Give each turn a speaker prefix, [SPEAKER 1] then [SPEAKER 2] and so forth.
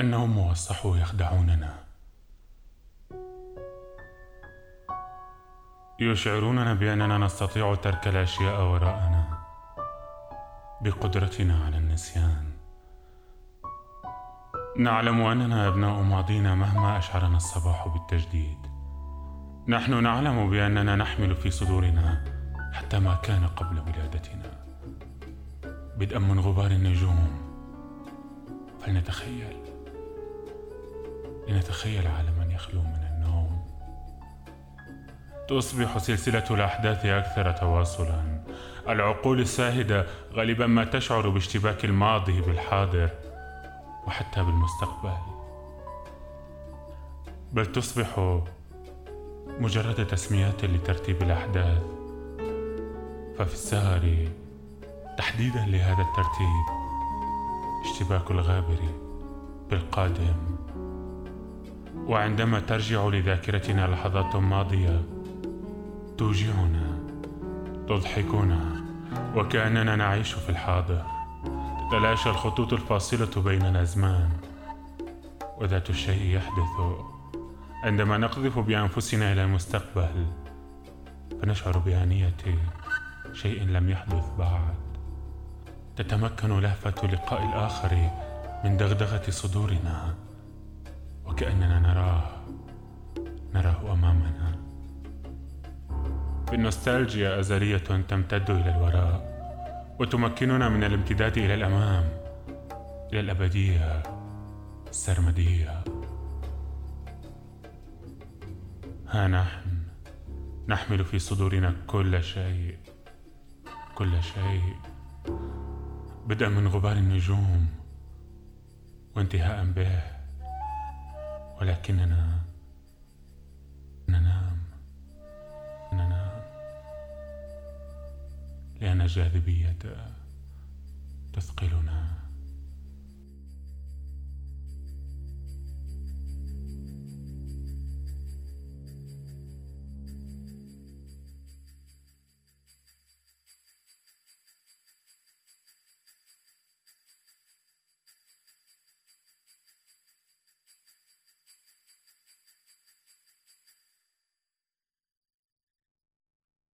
[SPEAKER 1] النوم والصحو يخدعوننا. يشعروننا بأننا نستطيع ترك الأشياء وراءنا بقدرتنا على النسيان. نعلم أننا أبناء ماضينا مهما أشعرنا الصباح بالتجديد. نحن نعلم بأننا نحمل في صدورنا حتى ما كان قبل ولادتنا. بدءا من غبار النجوم. فلنتخيل. لنتخيل عالما يخلو من النوم. تصبح سلسلة الأحداث أكثر تواصلا. العقول الساهدة غالبا ما تشعر باشتباك الماضي بالحاضر وحتى بالمستقبل. بل تصبح مجرد تسميات لترتيب الأحداث. ففي السهر تحديدا لهذا الترتيب اشتباك الغابر بالقادم. وعندما ترجع لذاكرتنا لحظات ماضية توجعنا تضحكنا وكأننا نعيش في الحاضر تتلاشى الخطوط الفاصلة بين الازمان وذات الشيء يحدث. عندما نقذف بأنفسنا إلى المستقبل فنشعر بآنية شيء لم يحدث بعد. تتمكن لهفة لقاء الآخر من دغدغة صدورنا. وكأننا نراه نراه أمامنا. بالنوستالجيا أزلية تمتد إلى الوراء وتمكننا من الامتداد إلى الأمام إلى الأبدية السرمدية. ها نحن نحمل في صدورنا كل شيء كل شيء. بدءا من غبار النجوم وانتهاء به. ولكننا ننام ننام لأن الجاذبية تثقلنا.